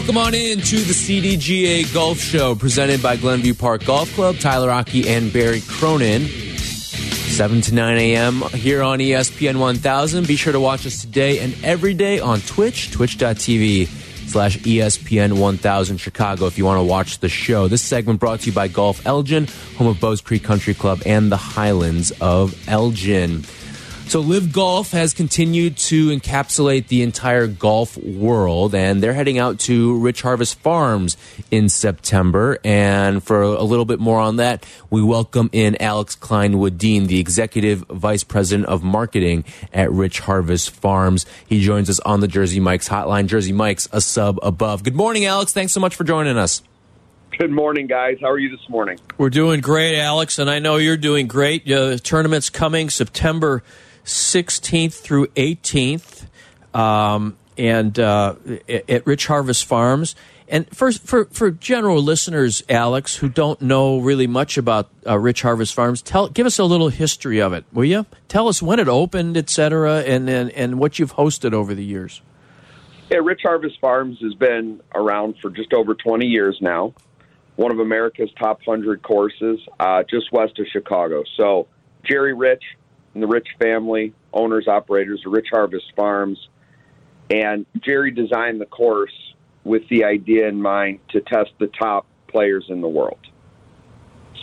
Welcome on in to the CDGA Golf Show presented by Glenview Park Golf Club. Tyler Aki and Barry Cronin. 7 to 9 a.m. here on ESPN 1000. Be sure to watch us today and every day on Twitch, twitch.tv slash ESPN 1000 Chicago if you want to watch the show. This segment brought to you by Golf Elgin, home of Bowes Creek Country Club and the Highlands of Elgin. So, LIV Golf has continued to encapsulate the entire golf world, and they're heading out to Rich Harvest Farms in September. And for a little bit more on that, we welcome in Alex Klein-Wedeen, the Executive Vice President of Marketing at Rich Harvest Farms. He joins us on the Jersey Mike's hotline. Jersey Mike's a sub above. Good morning, Alex. Thanks so much for joining us. Good morning, guys. How are you this morning? We're doing great, Alex, and I know you're doing great. Uh, tournament's coming September 16th through 18th, um, and uh, at Rich Harvest Farms. And for, for for general listeners, Alex, who don't know really much about uh, Rich Harvest Farms, tell give us a little history of it, will you? Tell us when it opened, et cetera, and and, and what you've hosted over the years. Yeah, Rich Harvest Farms has been around for just over 20 years now. One of America's top 100 courses, uh, just west of Chicago. So, Jerry Rich the Rich family, owners, operators of Rich Harvest Farms. And Jerry designed the course with the idea in mind to test the top players in the world.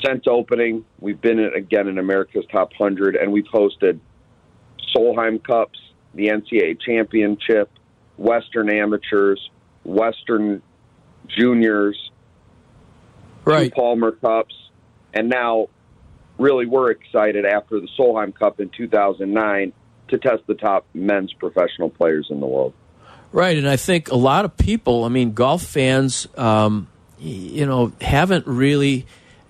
Since opening, we've been in, again in America's top 100, and we've hosted Solheim Cups, the NCAA Championship, Western Amateurs, Western Juniors, two Palmer Cups, and now really we're excited after the Solheim Cup in 2009 to test the top men's professional players in the world. Right, and I think a lot of people, I mean, golf fans, um, you know, haven't really.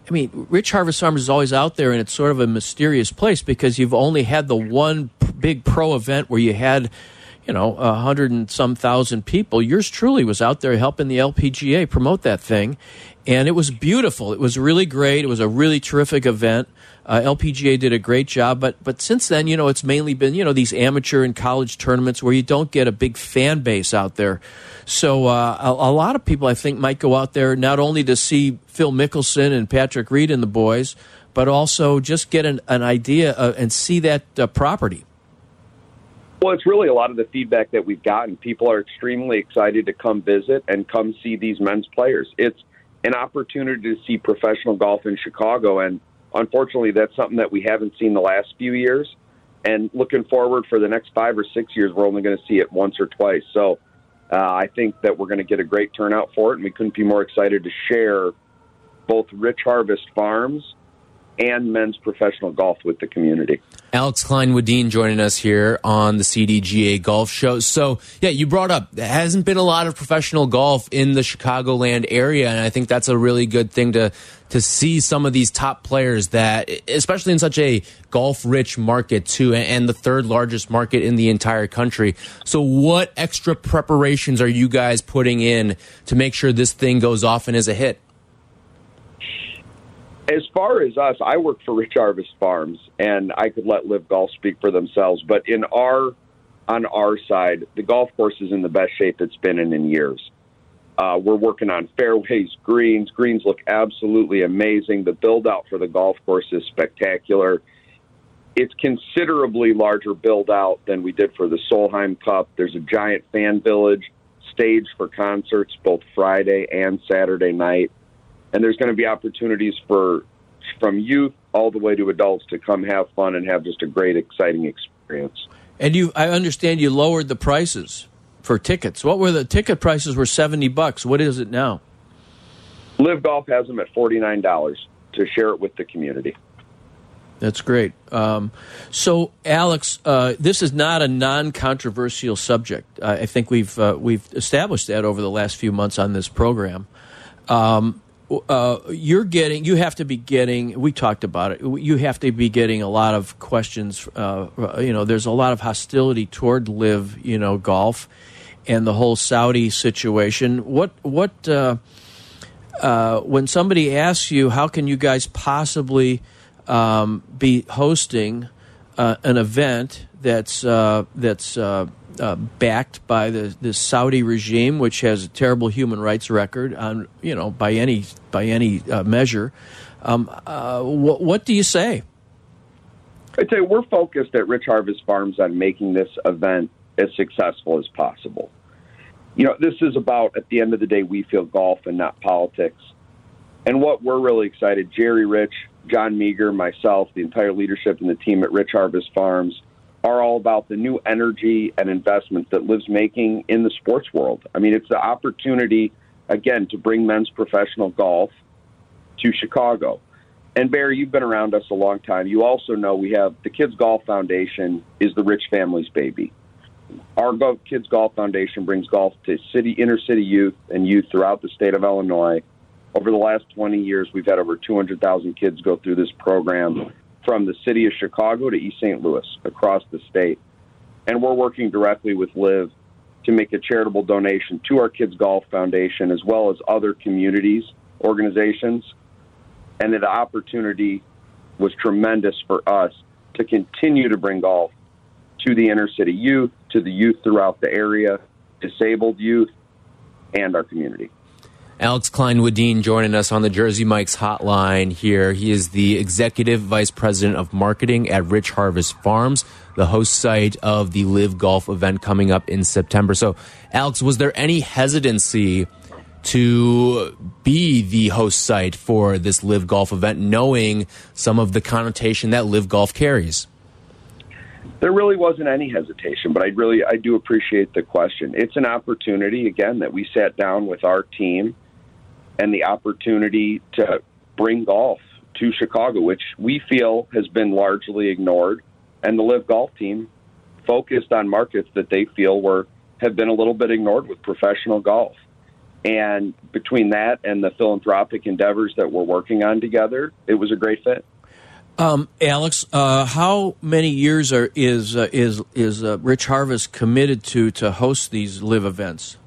I mean, Rich Harvest Farms is always out there, and it's sort of a mysterious place because you've only had the one big pro event where you had, you know, a hundred and some thousand people. Yours truly was out there helping the LPGA promote that thing, and it was beautiful. It was really great. It was a really terrific event. Uh, LPGA did a great job, but but since then, you know, it's mainly been you know these amateur and college tournaments where you don't get a big fan base out there. So uh, a, a lot of people, I think, might go out there not only to see Phil Mickelson and Patrick Reed and the boys, but also just get an, an idea uh, and see that uh, property. Well, it's really a lot of the feedback that we've gotten. People are extremely excited to come visit and come see these men's players. It's an opportunity to see professional golf in Chicago, and unfortunately, that's something that we haven't seen the last few years. And looking forward for the next five or six years, we're only going to see it once or twice. So uh, I think that we're going to get a great turnout for it, and we couldn't be more excited to share both Rich Harvest Farms and men's professional golf with the community. Alex Klein-Wedeen joining us here on the CDGA Golf Show. So, yeah, you brought up there hasn't been a lot of professional golf in the Chicagoland area, and I think that's a really good thing to to see some of these top players that, especially in such a golf-rich market too, and the third largest market in the entire country. So, what extra preparations are you guys putting in to make sure this thing goes off and is a hit? As far as us, I work for Rich Harvest Farms, and I could let LIV Golf speak for themselves. But in our on our side, the golf course is in the best shape it's been in in years. Uh, we're working on fairways, greens. Greens look absolutely amazing. The build out for the golf course is spectacular. It's considerably larger build out than we did for the Solheim Cup. There's a giant fan village, stage for concerts both Friday and Saturday night, and there's going to be opportunities for from youth all the way to adults to come have fun and have just a great, exciting experience. And you, I understand you lowered the prices for tickets. What were the ticket prices? Were seventy bucks. What is it now? LIV Golf has them at forty nine dollars to share it with the community. That's great. Um, so, Alex, uh, this is not a non-controversial subject. Uh, I think we've uh, we've established that over the last few months on this program. Um, uh, you're getting, you have to be getting. We talked about it. You have to be getting a lot of questions. Uh, you know, there's a lot of hostility toward LIV, you know, golf, and the whole Saudi situation. What what uh, uh, when somebody asks you, how can you guys possibly um, be hosting uh, an event that's uh, that's uh, backed by the, the Saudi regime, which has a terrible human rights record on you know by any by any uh, measure. Um, uh, what, do you say? I'd say we're focused at Rich Harvest Farms on making this event as successful as possible. You know, this is about at the end of the day, we feel golf and not politics. And what we're really excited, Jerry Rich, John Meager, myself, the entire leadership and the team at Rich Harvest Farms are all about the new energy and investment that LIV's making in the sports world. I mean, it's the opportunity, again, to bring men's professional golf to Chicago. And Barry, you've been around us a long time. You also know we have the Kids Golf Foundation is the rich family's baby. Our Kids Golf Foundation brings golf to city, inner city youth and youth throughout the state of Illinois. Over the last 20 years, we've had over 200,000 kids go through this program from the city of Chicago to East St. Louis across the state. And we're working directly with LIV to make a charitable donation to our Kids Golf Foundation as well as other communities, organizations. And the opportunity was tremendous for us to continue to bring golf to the inner city youth, to the youth throughout the area, disabled youth, and our community. Alex Klein joining us on the Jersey Mike's hotline here. He is the Executive Vice President of Marketing at Rich Harvest Farms, the host site of the LIV Golf event coming up in September. So, Alex, was there any hesitancy to be the host site for this LIV Golf event, knowing some of the connotation that LIV Golf carries? There really wasn't any hesitation, but I really I do appreciate the question. It's an opportunity again that we sat down with our team and the opportunity to bring golf to Chicago, which we feel has been largely ignored. And the LIV Golf team focused on markets that they feel were have been a little bit ignored with professional golf. And between that and the philanthropic endeavors that we're working on together, it was a great fit. Um, Alex, uh, how many years are is uh, is is uh, Rich Harvest committed to to host these LIV events?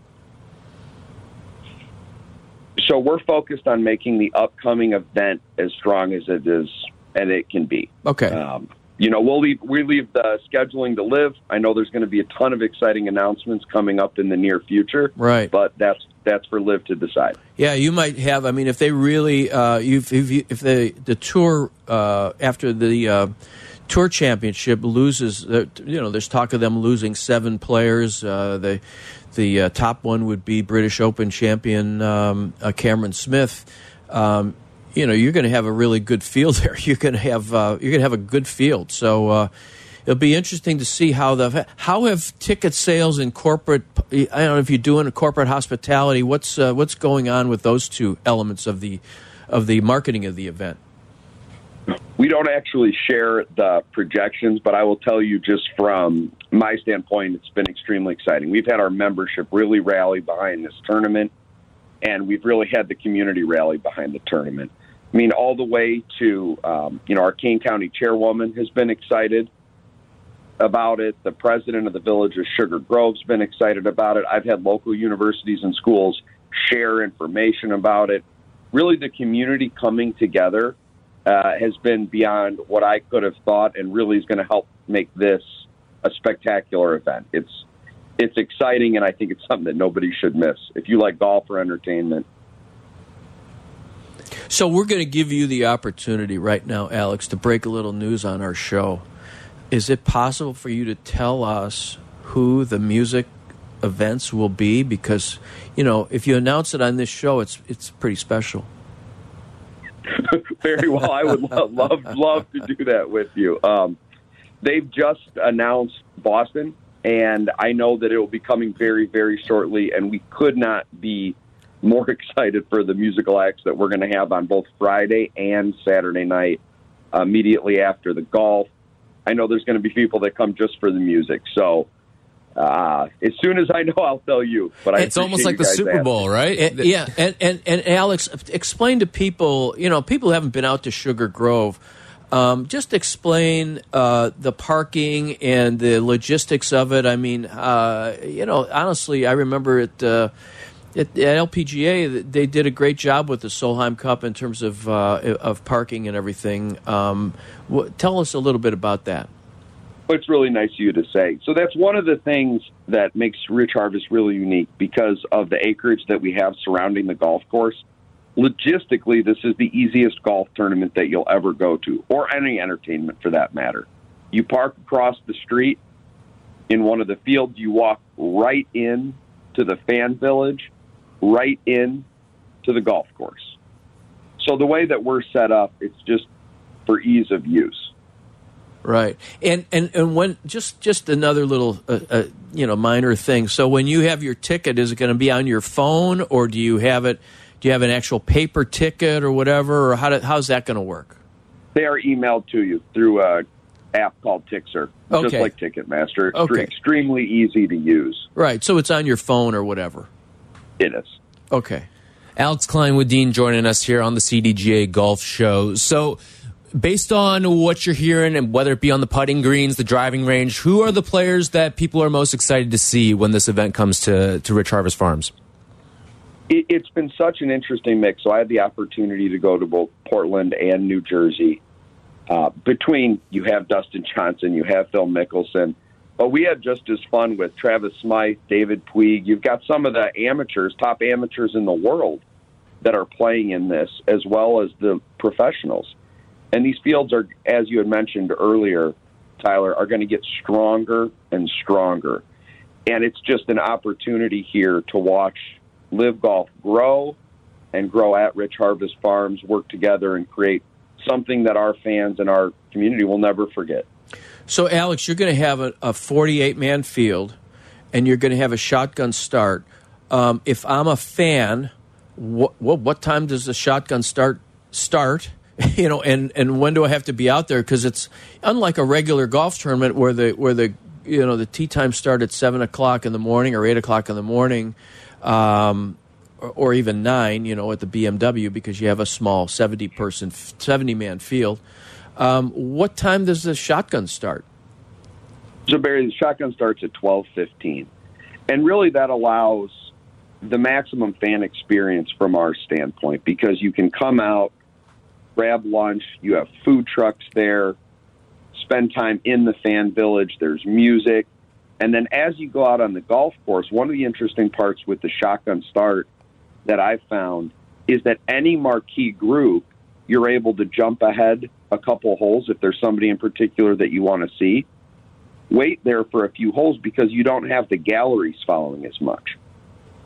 So we're focused on making the upcoming event as strong as it is and it can be. Okay. Um, you know, we'll leave we leave the scheduling to LIV. I know there's going to be a ton of exciting announcements coming up in the near future. Right. But that's that's for LIV to decide. Yeah, you might have. I mean, if they really, uh, if if, if the the tour uh, after the uh, tour championship loses, uh, you know, there's talk of them losing seven players. Uh, the uh, top one would be British Open champion um, uh, Cameron Smith. Um, you know, you're going to have a really good field there. You're going to have uh, you're going to have a good field. So uh, it'll be interesting to see how the how have ticket sales in corporate. I don't know if you're doing a corporate hospitality. What's what's going on with those two elements of the of the marketing of the event? We don't actually share the projections, but I will tell you just from my standpoint, it's been extremely exciting. We've had our membership really rally behind this tournament, and we've really had the community rally behind the tournament. I mean, all the way to, um, you know, our Kane County chairwoman has been excited about it. The president of the village of Sugar Grove's been excited about it. I've had local universities and schools share information about it. Really, the community coming together uh, has been beyond what I could have thought, and really is going to help make this a spectacular event. It's it's exciting, and I think it's something that nobody should miss. If you like golf or entertainment. So we're going to give you the opportunity right now, Alex, to break a little news on our show. Is it possible for you to tell us who the music events will be? Because you know, if you announce it on this show, it's it's pretty special. Very well. I would love, love love to do that with you. Um, they've just announced Boston, and I know that it will be coming very, very shortly. And we could not be more excited for the musical acts that we're going to have on both Friday and Saturday night, immediately after the golf. I know there's going to be people that come just for the music. So Uh, as soon as I know, I'll tell you. But I It's almost like the Super asking. Bowl, right? And- yeah, and, and and Alex, explain to people. You know, people who haven't been out to Sugar Grove. Um, just explain uh, the parking and the logistics of it. I mean, uh, you know, honestly, I remember it. Uh, at, at LPGA, they did a great job with the Solheim Cup in terms of uh, of parking and everything. Um, tell us a little bit about that. It's really nice of you to say. So that's one of the things that makes Rich Harvest really unique because of the acreage that we have surrounding the golf course. Logistically, this is the easiest golf tournament that you'll ever go to, or any entertainment for that matter. You park across the street in one of the fields, you walk right in to the fan village, right in to the golf course. So the way that we're set up, it's just for ease of use. Right, and and and when just just another little uh, uh, you know minor thing. So when you have your ticket, is it going to be on your phone, or do you have it? Do you have an actual paper ticket or whatever, or how do, how's that going to work? they are emailed to you through a app called Tixr, just like Ticketmaster. It's Okay. extremely easy to use. Right, so it's on your phone or whatever. It is. Okay. Alex Klein-Wedeen joining us here on the CDGA Golf Show. So, based on what you're hearing, and whether it be on the putting greens, the driving range, who are the players that people are most excited to see when this event comes to, to Rich Harvest Farms? It, it's been such an interesting mix. So I had the opportunity to go to both Portland and New Jersey. Uh, between you have Dustin Johnson, you have Phil Mickelson, but we had just as fun with Travis Smyth, David Puig. You've got some of the amateurs, top amateurs in the world, that are playing in this, as well as the professionals. And these fields are, as you had mentioned earlier, Tyler, are going to get stronger and stronger. And it's just an opportunity here to watch LIV Golf grow and grow at Rich Harvest Farms, work together and create something that our fans and our community will never forget. So, Alex, you're going to have a, a 48 man field, and you're going to have a shotgun start. Um, if I'm a fan, what, what what time does the shotgun start start? You know, and and when do I have to be out there? Because it's unlike a regular golf tournament where the where the you know the tee time start at seven o'clock in the morning or eight o'clock in the morning. Um, or, or even nine, you know, at the BMW because you have a small seventy person, seventy man field. Um, what time does the shotgun start? So Barry, the shotgun starts at twelve fifteen, and really that allows the maximum fan experience from our standpoint because you can come out, grab lunch, you have food trucks there, spend time in the fan village. There's music, and then as you go out on the golf course, one of the interesting parts with the shotgun start that I found is that any marquee group, you're able to jump ahead a couple holes if there's somebody in particular that you want to see wait there for a few holes because you don't have the galleries following as much.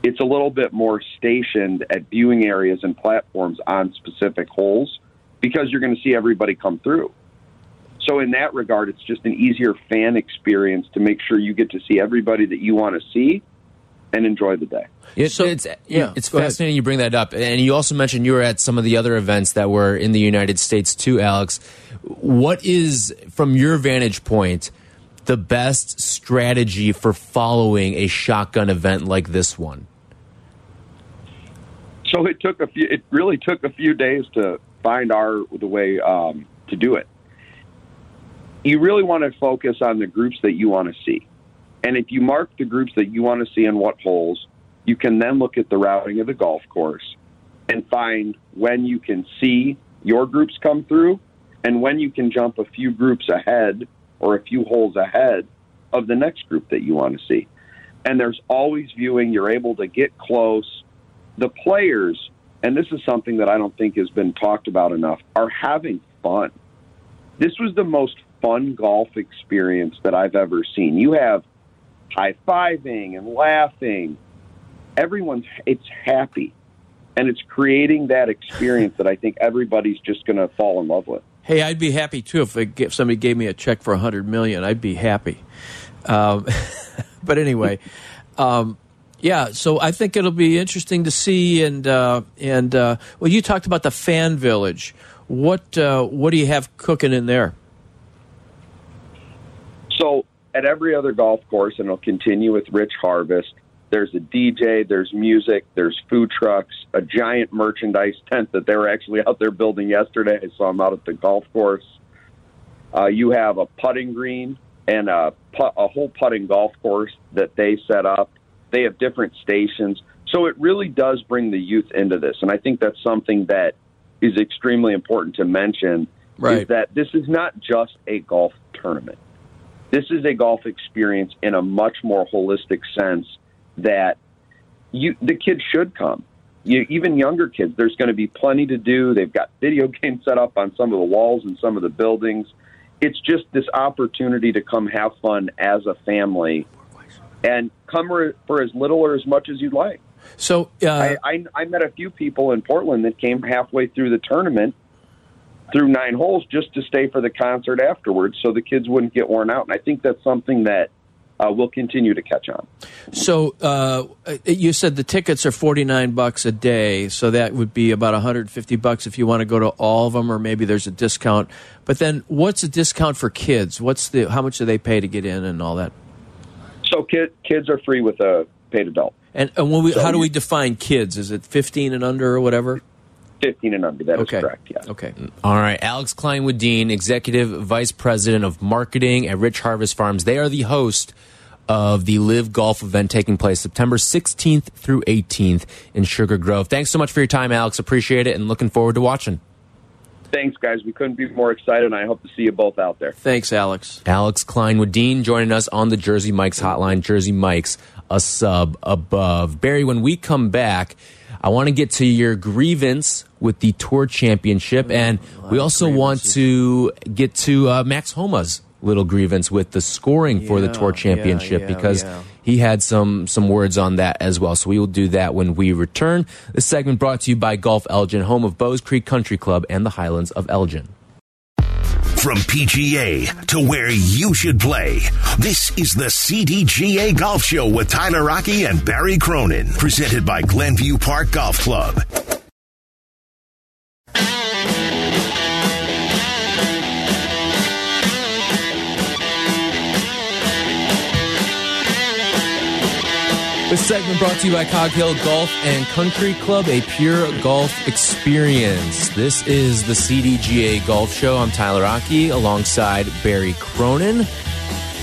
It's a little bit more stationed at viewing areas and platforms on specific holes because you're going to see everybody come through. So, in that regard, it's just an easier fan experience to make sure you get to see everybody that you want to see and enjoy the day. It, So- it's yeah, it's go ahead. fascinating you bring that up, and you also mentioned you were at some of the other events that were in the United States too, Alex. What is, from your vantage point, the best strategy for following a shotgun event like this one? So it took a few. It really took a few days to find our the way um, to do it. You really want to focus on the groups that you want to see, and if you mark the groups that you want to see in what holes, you can then look at the routing of the golf course and find when you can see your groups come through, and when you can jump a few groups ahead or a few holes ahead of the next group that you want to see. And there's always viewing. You're able to get close the players, and this is something that I don't think has been talked about enough, are having fun. This was the most fun golf experience that I've ever seen. You have high fiving and laughing. Everyone's it's happy. And it's creating that experience that I think everybody's just going to fall in love with. Hey, I'd be happy too if, it, if somebody gave me a check for a hundred million. I'd be happy. Um, but anyway, um, yeah. So I think it'll be interesting to see. And uh, and uh, well, you talked about the fan village. What uh, what do you have cooking in there? So at every other golf course, and it'll continue with Rich Harvest. There's a DJ, there's music, there's food trucks, a giant merchandise tent that they were actually out there building yesterday. I saw them out at the golf course. Uh, you have a putting green and a, put, a whole putting golf course that they set up. They have different stations. So it really does bring the youth into this. And I think that's something that is extremely important to mention Right. is that this is not just a golf tournament. This is a golf experience in a much more holistic sense that you the kids should come. You, even younger kids, there's going to be plenty to do. They've got video games set up on some of the walls and some of the buildings. It's just this opportunity to come have fun as a family and come for, for as little or as much as you'd like. So uh, I, I, I met a few people in Portland that came halfway through the tournament through nine holes just to stay for the concert afterwards so the kids wouldn't get worn out. And I think that's something that uh, will continue to catch on. So uh, you said the tickets are forty nine bucks a day, so that would be about one hundred fifty bucks if you want to go to all of them, or maybe there's a discount. But then, what's a discount for kids? What's the how much do they pay to get in and all that? So kid, kids are free with a paid adult. And, and when we, So how do we define kids? Is it fifteen and under or whatever? 15 and under, That is Okay, correct, Yeah. Okay. All right, Alex Klein-Wedeen, Executive Vice President of Marketing at Rich Harvest Farms. They are the host of the LIV Golf event taking place September 16th through 18th in Sugar Grove. Thanks so much for your time, Alex. Appreciate it and looking forward to watching. Thanks, guys. We couldn't be more excited, and I hope to see you both out there. Thanks, Alex. Alex Klein-Wedeen joining us on the Jersey Mike's hotline. Jersey Mike's a sub above. Barry, when we come back, I want to get to your grievance with the Tour Championship, and we also want to get to uh, Max Homa's little grievance with the scoring for the Tour Championship yeah, because yeah. He had some some words on that as well. So we will do that when we return. This segment brought to you by Golf Elgin, home of Bowes Creek Country Club and the Highlands of Elgin. From PGA to where you should play, this is the CDGA Golf Show with Tyler Rocky and Barry Cronin, presented by Glenview Park Golf Club. This segment brought to you by Cog Hill Golf and Country Club, a pure golf experience. This is the CDGA Golf Show. I'm Tyler Rocky alongside Barry Cronin.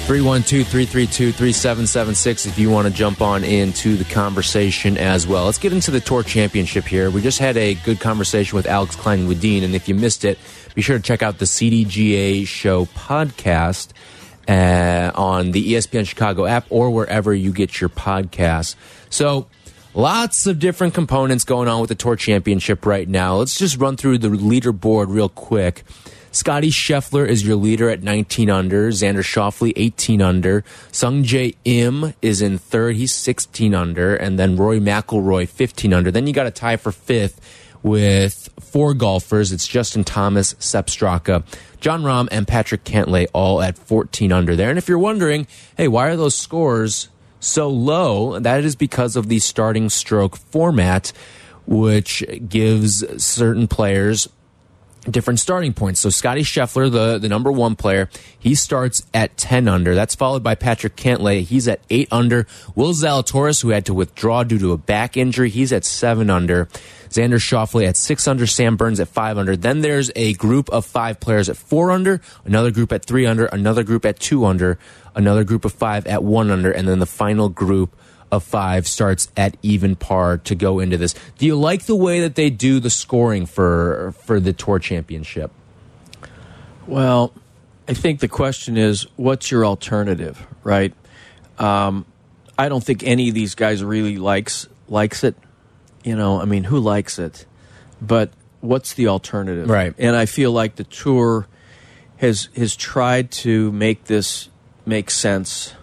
312 332 3776 if you want to jump on into the conversation as well. Let's get into the Tour Championship here. We just had a good conversation with Alex Klein-Wedeen, and if you missed it, be sure to check out the CDGA Show podcast uh, on the ESPN Chicago app or wherever you get your podcasts. So, lots of different components going on with the Tour Championship right now. Let's just run through the leaderboard real quick. Scotty Scheffler is your leader at 19 under. Xander Schauffele, 18 under. Sung Jae Im is in third. He's 16 under. And then Rory McIlroy, 15 under. Then you got a tie for fifth with four golfers. It's Justin Thomas, Sepp Straka, Jon Rahm, and Patrick Cantlay all at 14 under there. And if you're wondering, hey, why are those scores so low? That is because of the starting stroke format, which gives certain players different starting points. So Scotty Scheffler, the, the number one player, he starts at 10 under. That's followed by Patrick Cantlay. He's at 8 under. Will Zalatoris, who had to withdraw due to a back injury, he's at 7 under. Xander Schauffele at 6 under. Sam Burns at 5 under. Then there's a group of five players at 4 under, another group at 3 under, another group at 2 under, another group of 5 at 1 under, and then the final group of five starts at even par to go into this. Do you like the way that they do the scoring for for the tour championship? Well, I think the question is, what's your alternative, right? Um, I don't think any of these guys really likes likes it. You know, I mean, who likes it? But what's the alternative? Right. And I feel like the tour has has tried to make this make sense.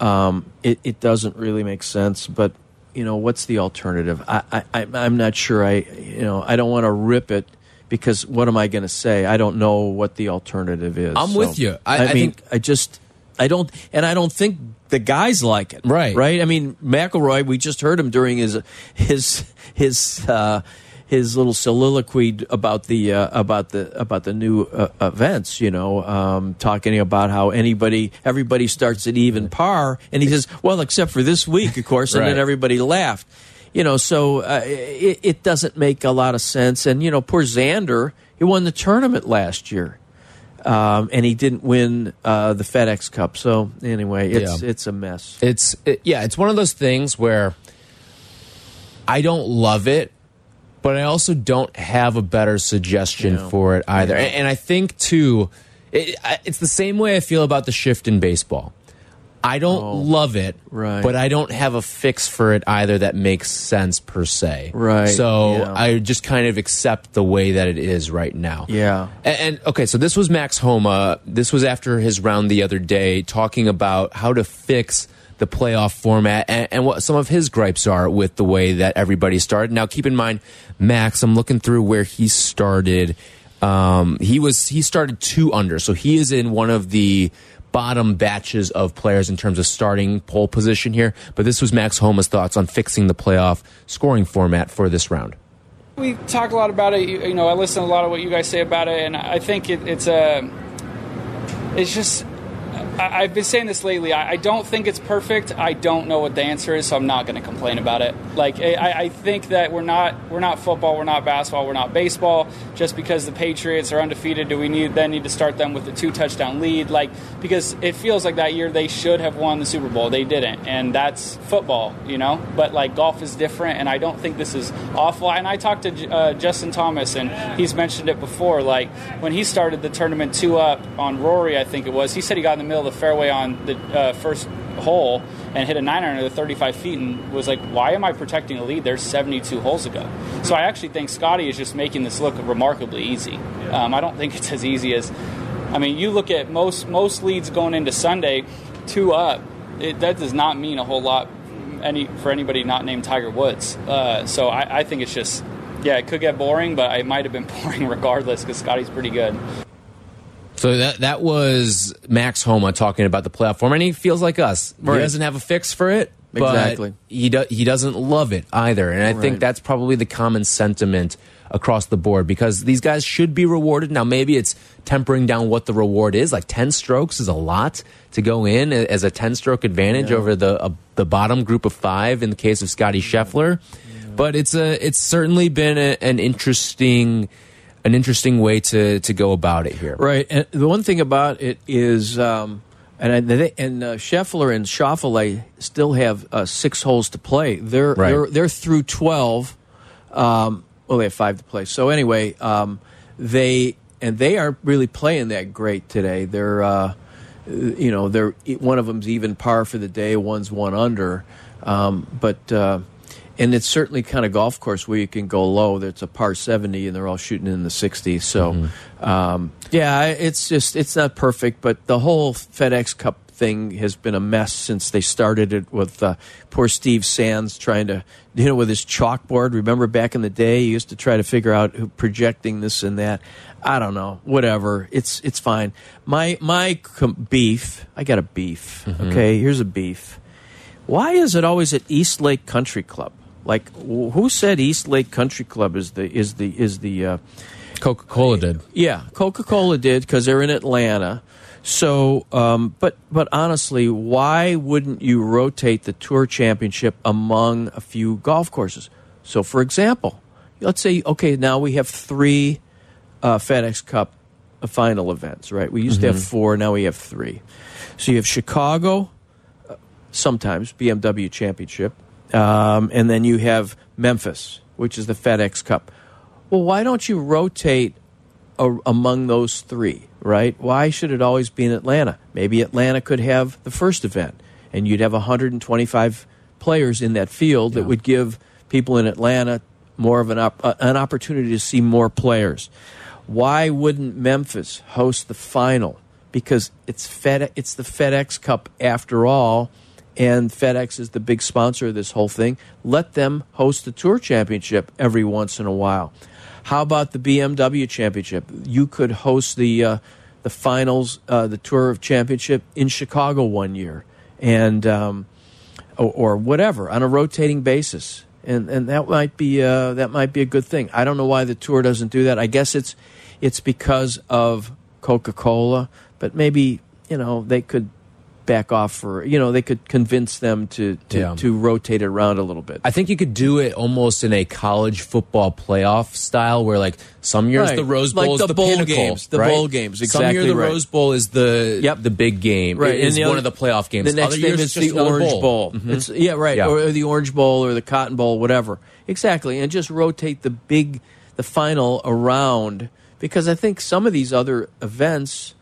Um, it, it doesn't really make sense, but you know, what's the alternative? I, I I- I'm not sure. I you know, I don't want to rip it because what am I going to say? I don't know what the alternative is. I'm with you. I- I mean, think- I just I don't, and I don't think the guys like it. Right. right. I mean, McIlroy. We just heard him during his his his uh, his little soliloquy about the uh, about the about the new uh, events. You know, um, talking about how anybody everybody starts at even par, and he says, "Well, except for this week, of course," and Right. then everybody laughed. You know, so uh, it, it doesn't make a lot of sense. And you know, poor Xander, he won the tournament last year. Um, and he didn't win uh, the FedEx Cup. So anyway, it's Yeah. it's a mess. it's it, yeah, it's one of those things where I don't love it, but I also don't have a better suggestion Yeah. for it either. And, and I think too, it, it's the same way I feel about the shift in baseball. I don't oh. love it, Oh, Right. but I don't have a fix for it either that makes sense per se. Right, So yeah. I just kind of accept the way that it is right now. Yeah. And, and okay, so this was Max Homa. This was after his round the other day, talking about how to fix the playoff format and, and what some of his gripes are with the way that everybody started. Now, keep in mind, Max. I'm looking through where he started. Um, he was he started two under, so he is in one of the bottom batches of players in terms of starting pole position here. But this was Max Homa's thoughts on fixing the playoff scoring format for this round. We talk a lot about it. You, you know, I listen a lot of what you guys say about it, and I think it, it's a. It's just. I, I've been saying this lately. I, I don't think it's perfect. I don't know what the answer is, so I'm not going to complain about it. Like I, I think that we're not we're not football, we're not basketball, we're not baseball. Just because the Patriots are undefeated, do we need then need to start them with a two touchdown lead? Like because it feels like that year they should have won the Super Bowl, they didn't, and that's football, you know. But like golf is different, and I don't think this is awful. And I talked to uh, Justin Thomas, and he's mentioned it before. Like when he started the tournament two up on Rory, I think it was. He said he got in the middle of the fairway on the uh, first hole and hit a nine under the 35 feet, and was like, "Why am I protecting a lead? There's 72 holes to go." So I actually think Scotty is just making this look remarkably easy. Um, I don't think it's as easy as. I mean, you look at most most leads going into Sunday, two up. It, that does not mean a whole lot any for anybody not named Tiger Woods. Uh, so I, I think it's just, yeah, it could get boring, but it might have been boring regardless because Scotty's pretty good. So that that was Max Homa talking about the playoff form, and he feels like us. Right. He doesn't have a fix for it, Exactly. he do, he doesn't love it either. And I think that's probably the common sentiment across the board because these guys should be rewarded. Now maybe it's tempering down what the reward is. Like ten strokes is a lot to go in as a ten stroke advantage over the uh, the bottom group of five in the case of Scotty Scheffler. But it's a it's certainly been a, an interesting an interesting way to to go about it here. Right, and the one thing about it is, um, and I, they, and uh, Scheffler and Schauffele still have uh, six holes to play. They're Right. they're they're through twelve. Um, well, they have five to play. So anyway, um, they and they aren't really playing that great today. They're uh, you know they're one of them's even par for the day, one's one under, um, but. Uh, and it's certainly kind of golf course where you can go low. That's a par seventy, and they're all shooting in the sixties. So, um, yeah, it's just it's not perfect, but the whole FedEx Cup thing has been a mess since they started it with uh, poor Steve Sands trying to, you know, with his chalkboard. Remember back in the day, he used to try to figure out who projecting this and that. I don't know, whatever. It's it's fine. My my com- beef. I got a beef. Okay, here's a beef. Why is it always at East Lake Country Club? Like, who said East Lake Country Club is the is the is the uh, Coca Cola did. yeah Coca Cola did because they're in Atlanta. So, um, but but honestly, why wouldn't you rotate the Tour Championship among a few golf courses? So, for example, let's say okay, now we have three uh, FedEx Cup final events, right? We used to have four, now we have three. So you have Chicago, sometimes BMW Championship, um, and then you have Memphis, which is the FedEx Cup. Well, why don't you rotate a, among those three, right? Why should it always be in Atlanta? Maybe Atlanta could have the first event, and you'd have 125 players in that field that would give people in Atlanta more of an, op- uh, an opportunity to see more players. Why wouldn't Memphis host the final? Because it's Fed, it's the FedEx Cup after all, and FedEx is the big sponsor of this whole thing. Let them host the Tour Championship every once in a while. How about the BMW Championship? You could host the uh, the finals, uh, the Tour of Championship in Chicago one year, and um, or, or whatever on a rotating basis. and and that might be uh, that might be a good thing. I don't know why the tour doesn't do that. I guess it's it's because of Coca Cola, but maybe you know they could back off for you know they could convince them to to, Yeah. to rotate it around a little bit. I think you could do it almost in a college football playoff style, where like some years Right. the Rose Like Bowl is the the, bowl pinnacle, games, the right? bowl games, Some year the right. Rose Bowl is the Yep. the big game, right, It is one other- of the playoff games. The next game is it's the Orange Bowl. Mhm. It's, yeah, right, Yeah. or the Orange Bowl or the Cotton Bowl, whatever. Exactly, and just rotate the big, the final around because I think some of these other events,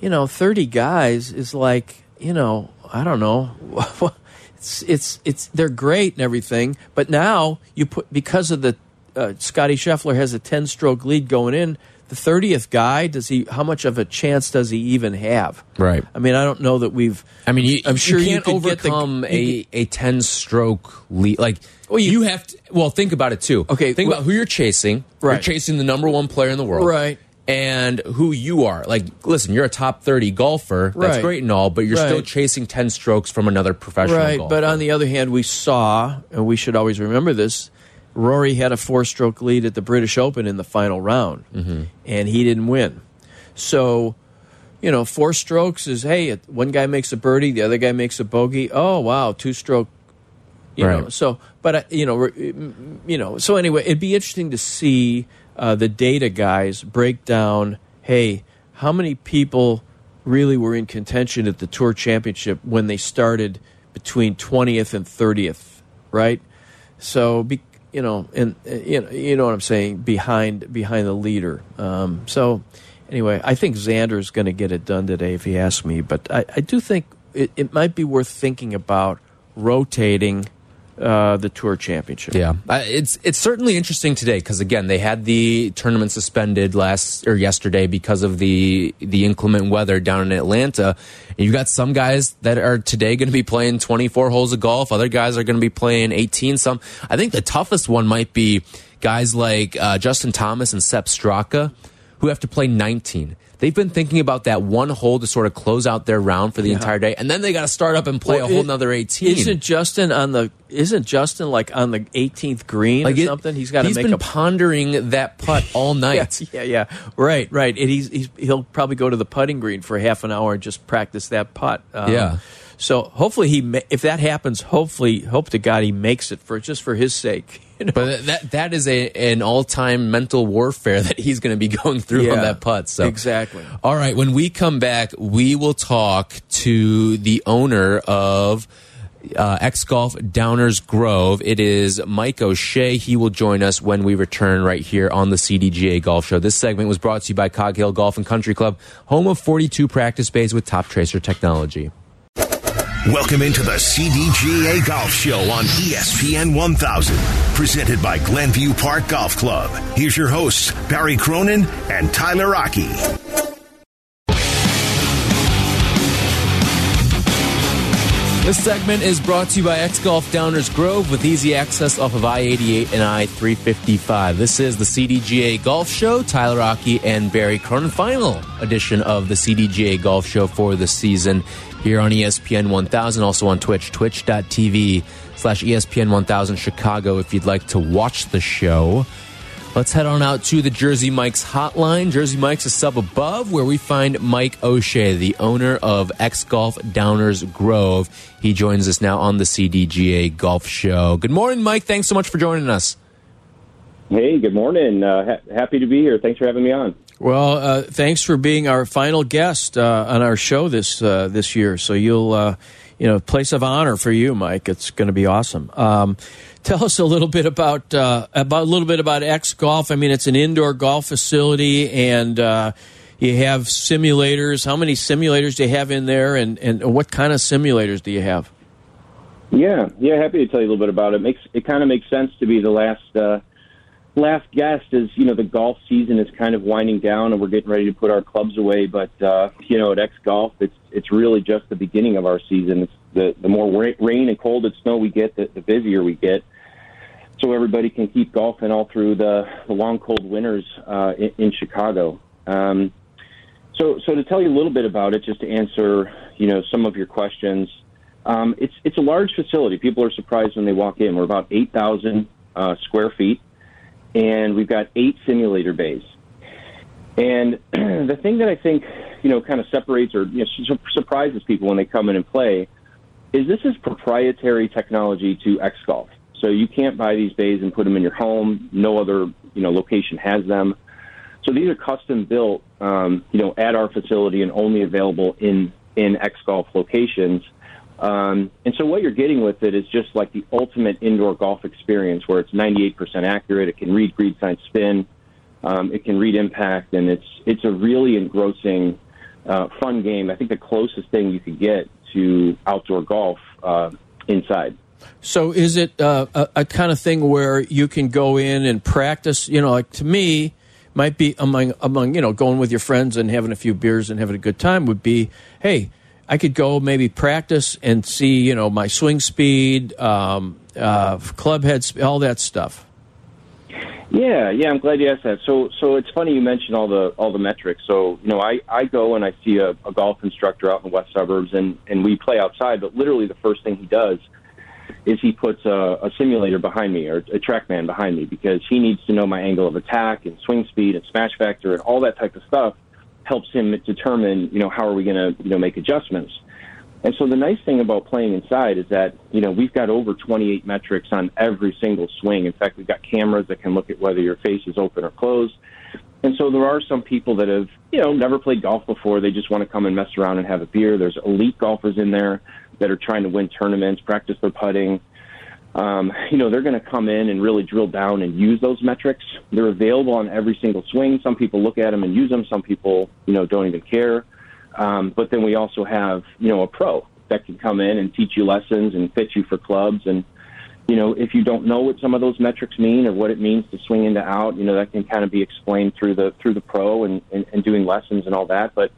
you know, thirty guys is like you know, I don't know. It's it's it's they're great and everything, but now you put because of the uh, Scotty Scheffler has a ten stroke lead going in. The thirtieth guy does he? How much of a chance does he even have? Right. I mean, I don't know that we've. I mean, you, I'm sure you you can't could get the- overcome you a a ten stroke lead. Like, Well, you- you, have to. Well, think about it too. Okay, think well- about who you're chasing. Right. You're chasing the number one player in the world. Right. And who you are. Like, listen, you're a top thirty golfer. That's Right. great and all, but you're still chasing ten strokes from another professional Right, golfer. but on the other hand, we saw, and we should always remember this. Rory had a four-stroke lead at the British Open in the final round, Mm-hmm. and he didn't win. So, you know, four strokes is hey, one guy makes a birdie, the other guy makes a bogey. Oh wow, two-stroke. You know, so but uh, you know, you know, so anyway, it'd be interesting to see uh, the data guys break down. Hey, how many people really were in contention at the Tour Championship when they started between twentieth and thirtieth, right? So, be, you know, and uh, you know, you know what I'm saying behind behind the leader. Um, so, anyway, I think Xander's going to get it done today, if he asks me. But I, I do think it, it might be worth thinking about rotating uh, the Tour Championship. Yeah, uh, it's it's certainly interesting today because again they had the tournament suspended last or yesterday because of the the inclement weather down in Atlanta. And you've got some guys that are today going to be playing 24 holes of golf. Other guys are going to be playing 18. Some I think the toughest one might be guys like uh, Justin Thomas and Sepp Straka who have to play 19. They've been thinking about that one hole to sort of close out their round for the entire day, and then they got to start up and play Well, a whole it- nother 18. Isn't Justin on the? Isn't Justin like on the 18th green or it- something? He's got to He's make been a pondering that putt all night. yeah, yeah. Right, right. And he's, he's he'll probably go to the putting green for half an hour and just practice that putt. Um, Yeah. So hopefully he, if that happens, hopefully, hope to God he makes it for just for his sake. You know? But that that is a an all time mental warfare that he's going to be going through Yeah, on that putt. So exactly. All right, when we come back, we will talk to the owner of uh, X Golf Downers Grove. It is Mike O'Shea. He will join us when we return right here on the CDGA Golf Show. This segment was brought to you by Cog Hill Golf and Country Club, home of 42 practice bays with Toptracer technology. Welcome into the CDGA Golf Show on ESPN 1000, presented by Glenview Park Golf Club. Here's your hosts, Barry Cronin and Tyler Rocky. This segment is brought to you by X Golf Downers Grove with easy access off of I 88 and I 355. This is the CDGA Golf Show. Tyler Rocky and Barry Cronin. Final edition of the CDGA Golf Show for the season here on ESPN 1000. Also on Twitch, twitch.tv slash ESPN 1000 Chicago if you'd like to watch the show. Let's head on out to the Jersey Mike's hotline. Jersey Mike's a sub above where we find Mike O'Shea, the owner of X Golf Downers Grove. He joins us now on the CDGA Golf Show. Good morning, Mike. Thanks so much for joining us. Hey, good morning. Uh, ha- happy to be here. Thanks for having me on. Well, uh, thanks for being our final guest uh, on our show this uh, this year. So you'll, uh, you know, place of honor for you, Mike. It's going to be awesome. Um, tell us a little bit about uh, about a little bit about X Golf. I mean, it's an indoor golf facility, and uh, you have simulators. How many simulators do you have in there, and and what kind of simulators do you have? Yeah, yeah. Happy to tell you a little bit about it. Makes it kind of makes sense to be the last uh, last guest, as you know, the golf season is kind of winding down, and we're getting ready to put our clubs away. But uh, you know, at X Golf, it's it's really just the beginning of our season. It's the the more ra- rain and cold and snow we get, the, the busier we get. So everybody can keep golfing all through the, the long, cold winters uh, in, in Chicago. Um, so, so to tell you a little bit about it, just to answer, you know, some of your questions. Um, it's it's a large facility. People are surprised when they walk in. We're about eight thousand uh, square feet, and we've got eight simulator bays. And the thing that I think you know kind of separates or you know, su- surprises people when they come in and play is this is proprietary technology to X Golf. So you can't buy these bays and put them in your home. No other you know location has them. So these are custom built, um, you know, at our facility and only available in in X Golf locations. Um, and so what you're getting with it is just like the ultimate indoor golf experience, where it's 98% accurate. It can read green side spin, um, it can read impact, and it's it's a really engrossing, uh, fun game. I think the closest thing you could get to outdoor golf uh, inside. So is it uh, a, a kind of thing where you can go in and practice? You know, like to me, might be among among you know going with your friends and having a few beers and having a good time would be, hey, I could go maybe practice and see you know my swing speed, um, uh, club head, all that stuff. Yeah, yeah, I'm glad you asked that. So, so it's funny you mentioned all the all the metrics. So, you know, I I go and I see a, a golf instructor out in the west suburbs, and and we play outside. But literally, the first thing he does is he puts a, a simulator behind me or a TrackMan behind me because he needs to know my angle of attack and swing speed and smash factor and all that type of stuff helps him determine, you know, how are we going to, you know, make adjustments. And so the nice thing about playing inside is that, you know, we've got over 28 metrics on every single swing. In fact, we've got cameras that can look at whether your face is open or closed. And so there are some people that have, you know, never played golf before. They just want to come and mess around and have a beer. There's elite golfers in there that are trying to win tournaments, practice their putting. Um, you know, they're going to come in and really drill down and use those metrics. They're available on every single swing. Some people look at them and use them. Some people, you know, don't even care. Um, but then we also have, you know, a pro that can come in and teach you lessons and fit you for clubs. And, you know, if you don't know what some of those metrics mean or what it means to swing into out, you know, that can kind of be explained through the through the pro and, and, and doing lessons and all that. But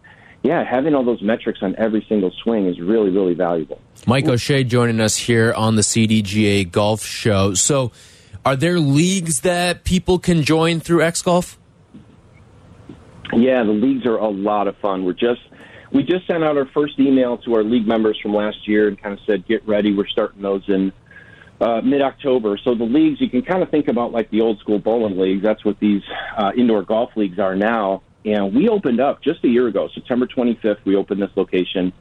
yeah, having all those metrics on every single swing is really, really valuable. Mike O'Shea joining us here on the CDGA Golf Show. So, are there leagues that people can join through X Golf? Yeah, the leagues are a lot of fun. We're just we just sent out our first email to our league members from last year and kind of said, get ready. We're starting those in uh, mid October. So the leagues you can kind of think about like the old school bowling leagues. That's what these uh, indoor golf leagues are now. And we opened up just a year ago, September 25th. We opened this location.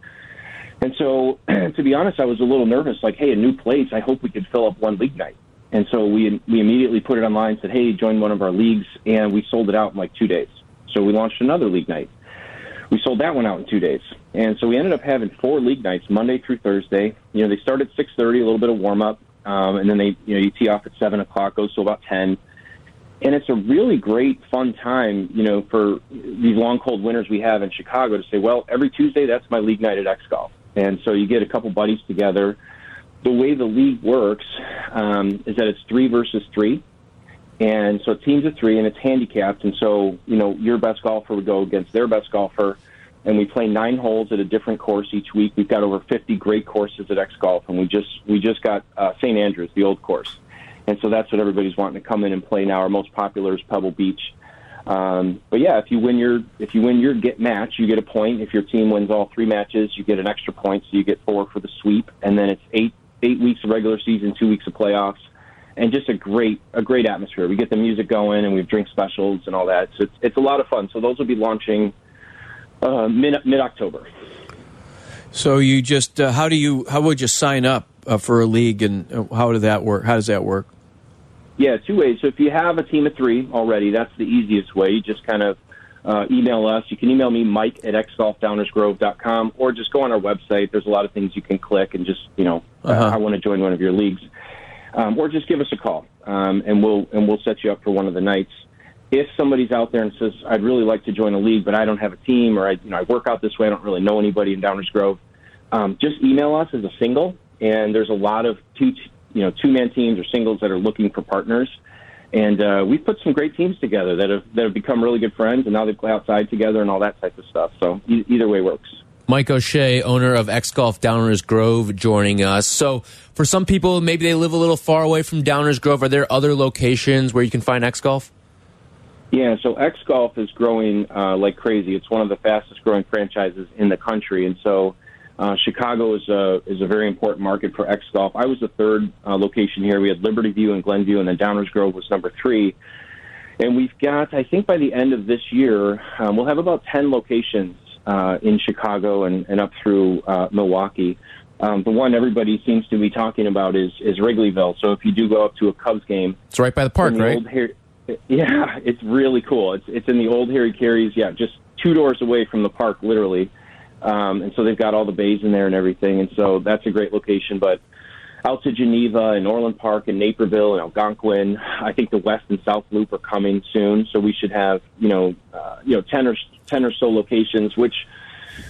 And so, to be honest, I was a little nervous. Like, hey, a new place. I hope we could fill up one league night. And so we we immediately put it online. Said, hey, join one of our leagues, and we sold it out in like two days. So we launched another league night. We sold that one out in two days. And so we ended up having four league nights, Monday through Thursday. You know, they start at 6:30, a little bit of warm up, um, and then they you know you tee off at seven o'clock, goes to about 10 and it's a really great fun time, you know, for these long cold winters we have in Chicago to say, well, every Tuesday that's my league night at X Golf, and so you get a couple buddies together. The way the league works um, is that it's three versus three, and so teams of three, and it's handicapped, and so you know your best golfer would go against their best golfer, and we play nine holes at a different course each week. We've got over 50 great courses at X Golf, and we just we just got uh, St Andrews, the old course and so that's what everybody's wanting to come in and play now. Our most popular is Pebble Beach. Um, but yeah, if you win your if you win your get match, you get a point. If your team wins all three matches, you get an extra point, so you get four for the sweep. And then it's eight eight weeks of regular season, two weeks of playoffs, and just a great a great atmosphere. We get the music going, and we have drink specials and all that. So it's it's a lot of fun. So those will be launching uh, mid mid October. So you just uh, how do you how would you sign up uh, for a league, and uh, how did that work? How does that work? Yeah, two ways. So if you have a team of three already, that's the easiest way. You just kind of uh, email us. You can email me, Mike at xgolfdownersgrove.com, or just go on our website. There's a lot of things you can click and just, you know, uh-huh. uh, I want to join one of your leagues. Um, or just give us a call, um, and we'll and we'll set you up for one of the nights. If somebody's out there and says, "I'd really like to join a league, but I don't have a team, or I, you know, I work out this way, I don't really know anybody in Downers Grove," um, just email us as a single. And there's a lot of two you know two man teams or singles that are looking for partners. And uh, we've put some great teams together that have that have become really good friends, and now they play outside together and all that type of stuff. So e either way works. Mike O'Shea, owner of X Golf Downers Grove, joining us. So, for some people, maybe they live a little far away from Downers Grove. Are there other locations where you can find X Golf? Yeah, so X Golf is growing uh, like crazy. It's one of the fastest growing franchises in the country, and so Uh, Chicago is a is a very important market for X Golf. I was the third uh, location here. We had Libertyville and Glenview, and then Downers Grove was number three. And we've got, I think, by the end of this year, um, we'll have about ten locations uh, in Chicago and, and up through uh, Milwaukee. Um, the one everybody seems to be talking about is is Wrigleyville. So if you do go up to a Cubs game, It's right by the park, the right? old yeah, it's really cool. It's it's in the old Harry Caray's. Yeah, just two doors away from the park, literally. Um, and so they've got all the bays in there and everything. And so that's a great location. But out to Geneva and Orland Park and Naperville and Algonquin, I think the West and South Loop are coming soon. So we should have you know uh, you know ten or ten or so locations, which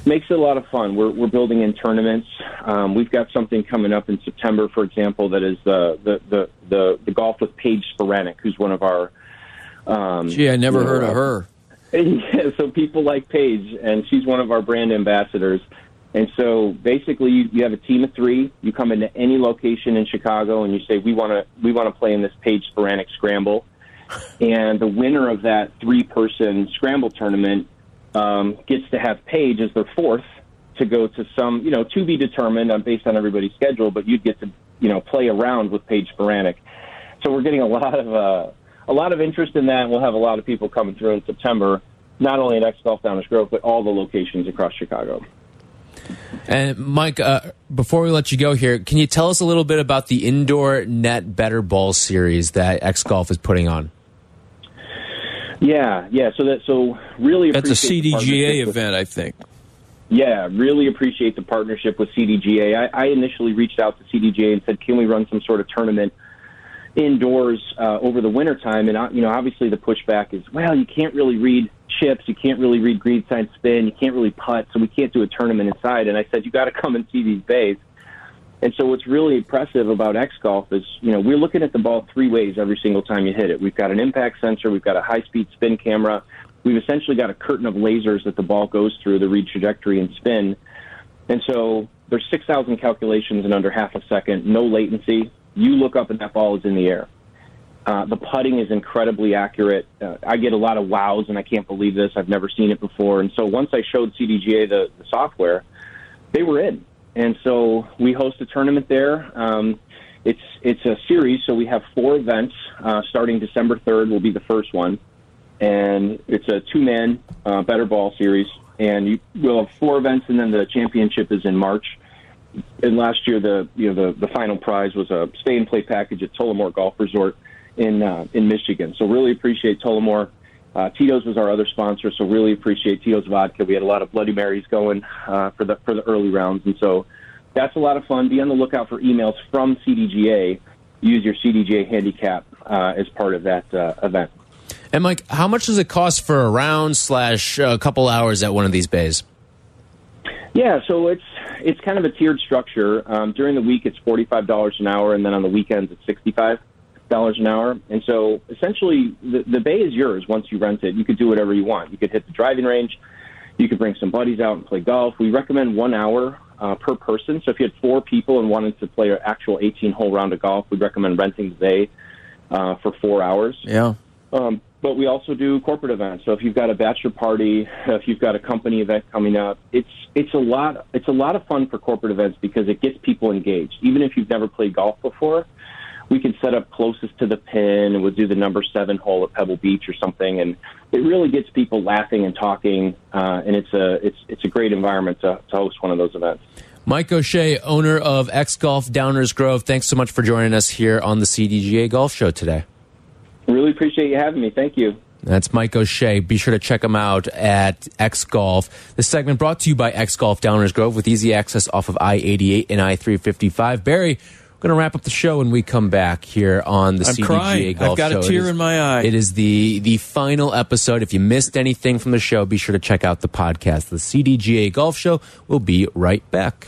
makes it a lot of fun. We're we're building in tournaments. Um, we've got something coming up in September, for example, that is uh, the the the the golf with Paige Spiranac, who's one of our. Um, Gee, I never know, heard of uh, her. Yeah, so people like Paige, and she's one of our brand ambassadors. And so basically, you, you have a team of three. You come into any location in Chicago, and you say, "We want to we want to play in this Paige Spiranac Scramble." And the winner of that three-person scramble tournament um, gets to have Paige as their fourth to go to some, you know, to be determined on based on everybody's schedule. But you'd get to, you know, play around with Paige Spiranac. So we're getting a lot of uh, a lot of interest in that. We'll have a lot of people coming through in September, not only at X Golf Downers Grove, but all the locations across Chicago. And Mike, uh, before we let you go here, can you tell us a little bit about the indoor net better ball series that X Golf is putting on? Yeah, yeah. So that so really That's a the CDGA partnership with- event, I think. Yeah, really appreciate the partnership with CDGA. I, I initially reached out to CDGA and said, "Can we run some sort of tournament indoors uh, over the wintertime?" And uh, you know, obviously the pushback is, "Well, you can't really read chips, you can't really read greenside spin, you can't really putt, so we can't do a tournament inside." And I said, "You got to come and see these bays." And so what's really impressive about X Golf is, you know, we're looking at the ball three ways every single time you hit it. We've got an impact sensor, we've got a high speed spin camera, we've essentially got a curtain of lasers that the ball goes through to read trajectory and spin. And so there's 6,000 calculations in under half a second, no latency. You look up and that ball is in the air. Uh, the putting is incredibly accurate. Uh, I get a lot of wows, and I can't believe this. I've never seen it before. And so once I showed CDGA the, the software, they were in. And so we host a tournament there. Um, it's it's a series, so we have four events. Uh, starting December third will be the first one, and it's a two man uh, better ball series. And you, we'll have four events, and then the championship is in March. And last year, the you know the the final prize was a stay and play package at Tullamore Golf Resort in uh, in Michigan. So really appreciate Tullamore. Uh, Tito's was our other sponsor, so really appreciate Tito's vodka. We had a lot of Bloody Marys going uh, for the for the early rounds, and so that's a lot of fun. Be on the lookout for emails from CDGA. Use your CDGA handicap uh, as part of that uh, event. And Mike, how much does it cost for a round slash a couple hours at one of these bays? Yeah, so it's it's kind of a tiered structure. Um, during the week, it's forty five dollars an hour, and then on the weekends, it's sixty five dollars an hour. And so essentially, the, the bay is yours once you rent it. You could do whatever you want. You could hit the driving range. You could bring some buddies out and play golf. We recommend one hour uh, per person. So if you had four people and wanted to play an actual 18 hole round of golf, we'd recommend renting the bay uh, for four hours. Yeah. Um, but we also do corporate events. So if you've got a bachelor party, if you've got a company event coming up, it's it's a lot it's a lot of fun for corporate events because it gets people engaged. Even if you've never played golf before, we can set up closest to the pin and we'll do the number seven hole at Pebble Beach or something, and it really gets people laughing and talking. Uh, and it's a it's it's a great environment to, to host one of those events. Mike O'Shea, owner of X Golf Downers Grove, thanks so much for joining us here on the CDGA Golf Show today. Really appreciate you having me. Thank you. That's Mike O'Shea. Be sure to check him out at X Golf. This segment brought to you by X Golf Downers Grove with easy access off of I 88 and I 355. Barry, we're going to wrap up the show when we come back here on the I'm CDGA crying. Golf I've got Show. a tear is- in my eye. It is the, the final episode. If you missed anything from the show, be sure to check out the podcast. The CDGA Golf Show We'll be right back.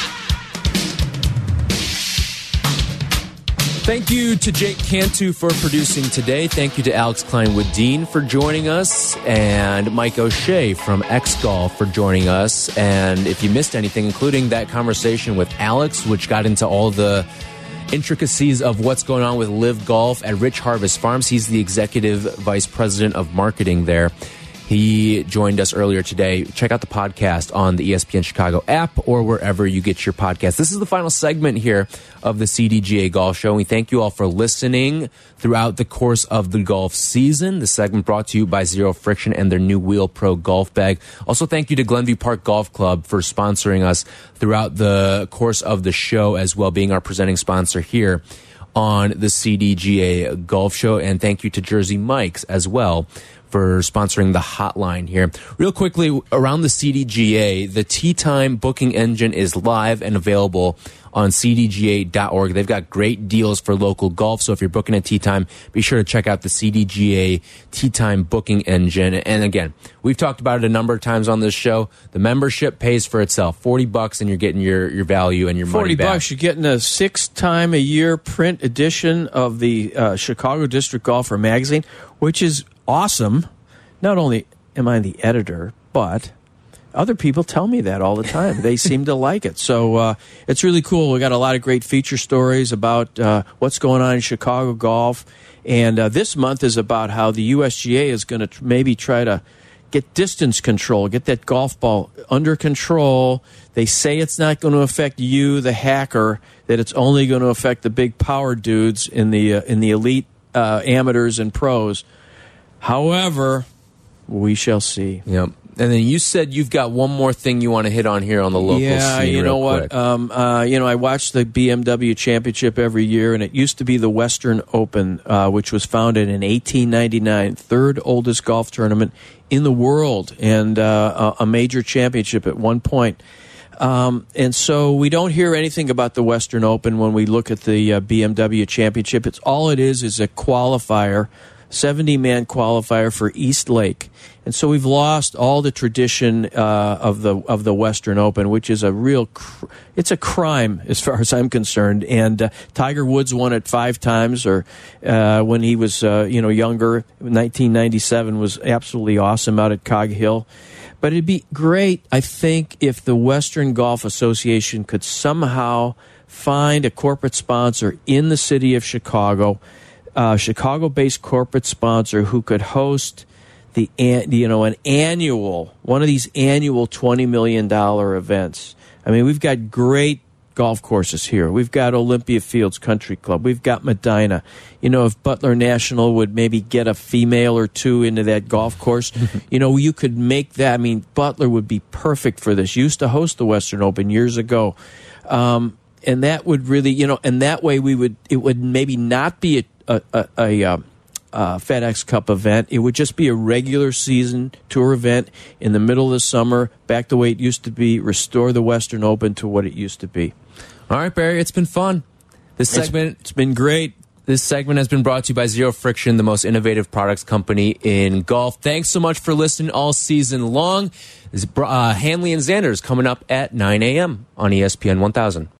Thank you to Jake Cantu for producing today. Thank you to Alex Klein-Wedeen for joining us, and Mike O'Shea from X Golf for joining us. And if you missed anything, including that conversation with Alex, which got into all the intricacies of what's going on with LIV Golf at Rich Harvest Farms, he's the executive vice president of marketing there. He joined us earlier today. Check out the podcast on the ESPN Chicago app or wherever you get your podcast. This is the final segment here of the CDGA Golf Show. We thank you all for listening throughout the course of the golf season. The segment brought to you by Zero Friction and their new Wheel Pro golf bag. Also, thank you to Glenview Park Golf Club for sponsoring us throughout the course of the show as well, being our presenting sponsor here on the CDGA Golf Show. And thank you to Jersey Mike's as well for sponsoring the hotline here. Real quickly, around the CDGA, the Tee Time booking engine is live and available on cdga.org. They've got great deals for local golf. So if you're booking a tee time, be sure to check out the CDGA tee time booking engine. And again, we've talked about it a number of times on this show. The membership pays for itself. 40 bucks and you're getting your, your value and your 40 money back. bucks, you're getting a six time a year print edition of the uh, Chicago District Golfer magazine, which is awesome. Not only am I the editor, but other people tell me that all the time. They seem to like it. So uh, it's really cool. We got a lot of great feature stories about uh, what's going on in Chicago golf. And uh, this month is about how the USGA is going to tr- maybe try to get distance control, get that golf ball under control. They say it's not going to affect you, the hacker, that it's only going to affect the big power dudes in the uh, in the elite uh, amateurs and pros. However, we shall see. Yep. And then you said you've got one more thing you want to hit on here on the local yeah, scene. you real know what? Um, uh, you know, I watch the BMW Championship every year, and it used to be the Western Open, uh, which was founded in 1899, third oldest golf tournament in the world, and uh, a a major championship at one point. Um, and so we don't hear anything about the Western Open when we look at the uh, BMW Championship. It's all it is is a qualifier, 70 man qualifier for East Lake. And so we've lost all the tradition uh, of the of the Western Open, which is a real it's a crime as far as I'm concerned. And uh, Tiger Woods won it five times, or uh, when he was uh, you know younger, 1997 was absolutely awesome out at Cog Hill. But it'd be great, I think, if the Western Golf Association could somehow find a corporate sponsor in the city of Chicago, a Chicago-based corporate sponsor who could host the an- you know an annual one of these annual twenty million dollar events. I mean, we've got great golf courses here. We've got Olympia Fields Country Club. We've got Medinah. You know, if Butler National would maybe get a female or two into that golf course, you know, you could make that. I mean, Butler would be perfect for this. Used to host the Western Open years ago. Um, and that would really, you know, and that way we would, it would maybe not be a, a, a, a uh, FedEx Cup event. It would just be a regular season tour event in the middle of the summer, back the way it used to be, restore the Western Open to what it used to be. All right, Barry, it's been fun. This It's- segment it's been great. This segment has been brought to you by Zero Friction, the most innovative products company in golf. Thanks so much for listening all season long. Uh, Hanley and Xanders coming up at 9 a.m. on ESPN 1000.